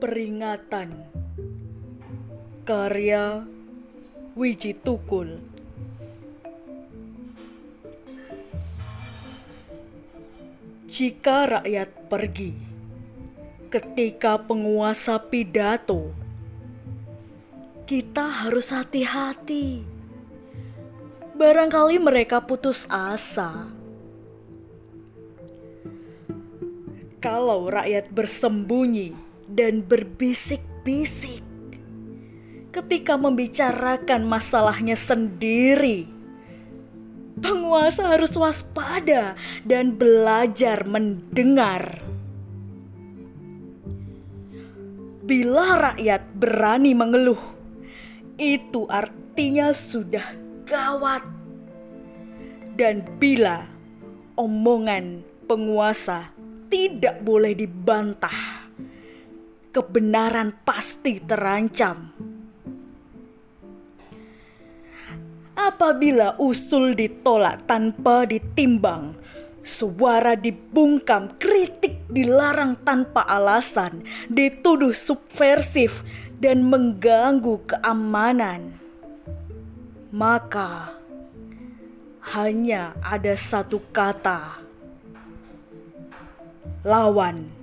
Peringatan Karya Wiji Tukul Jika rakyat pergi ketika penguasa pidato, kita harus hati-hati. Barangkali mereka putus asa. Kalau rakyat bersembunyi dan berbisik-bisik ketika membicarakan masalahnya sendiri, penguasa harus waspada dan belajar mendengar. Bila rakyat berani mengeluh, itu artinya sudah gawat. Dan bila omongan penguasa tidak boleh dibantah, kebenaran pasti terancam. Apabila usul ditolak tanpa ditimbang, suara dibungkam, kritik dilarang tanpa alasan, dituduh subversif dan mengganggu keamanan, maka hanya ada satu kata: lawan.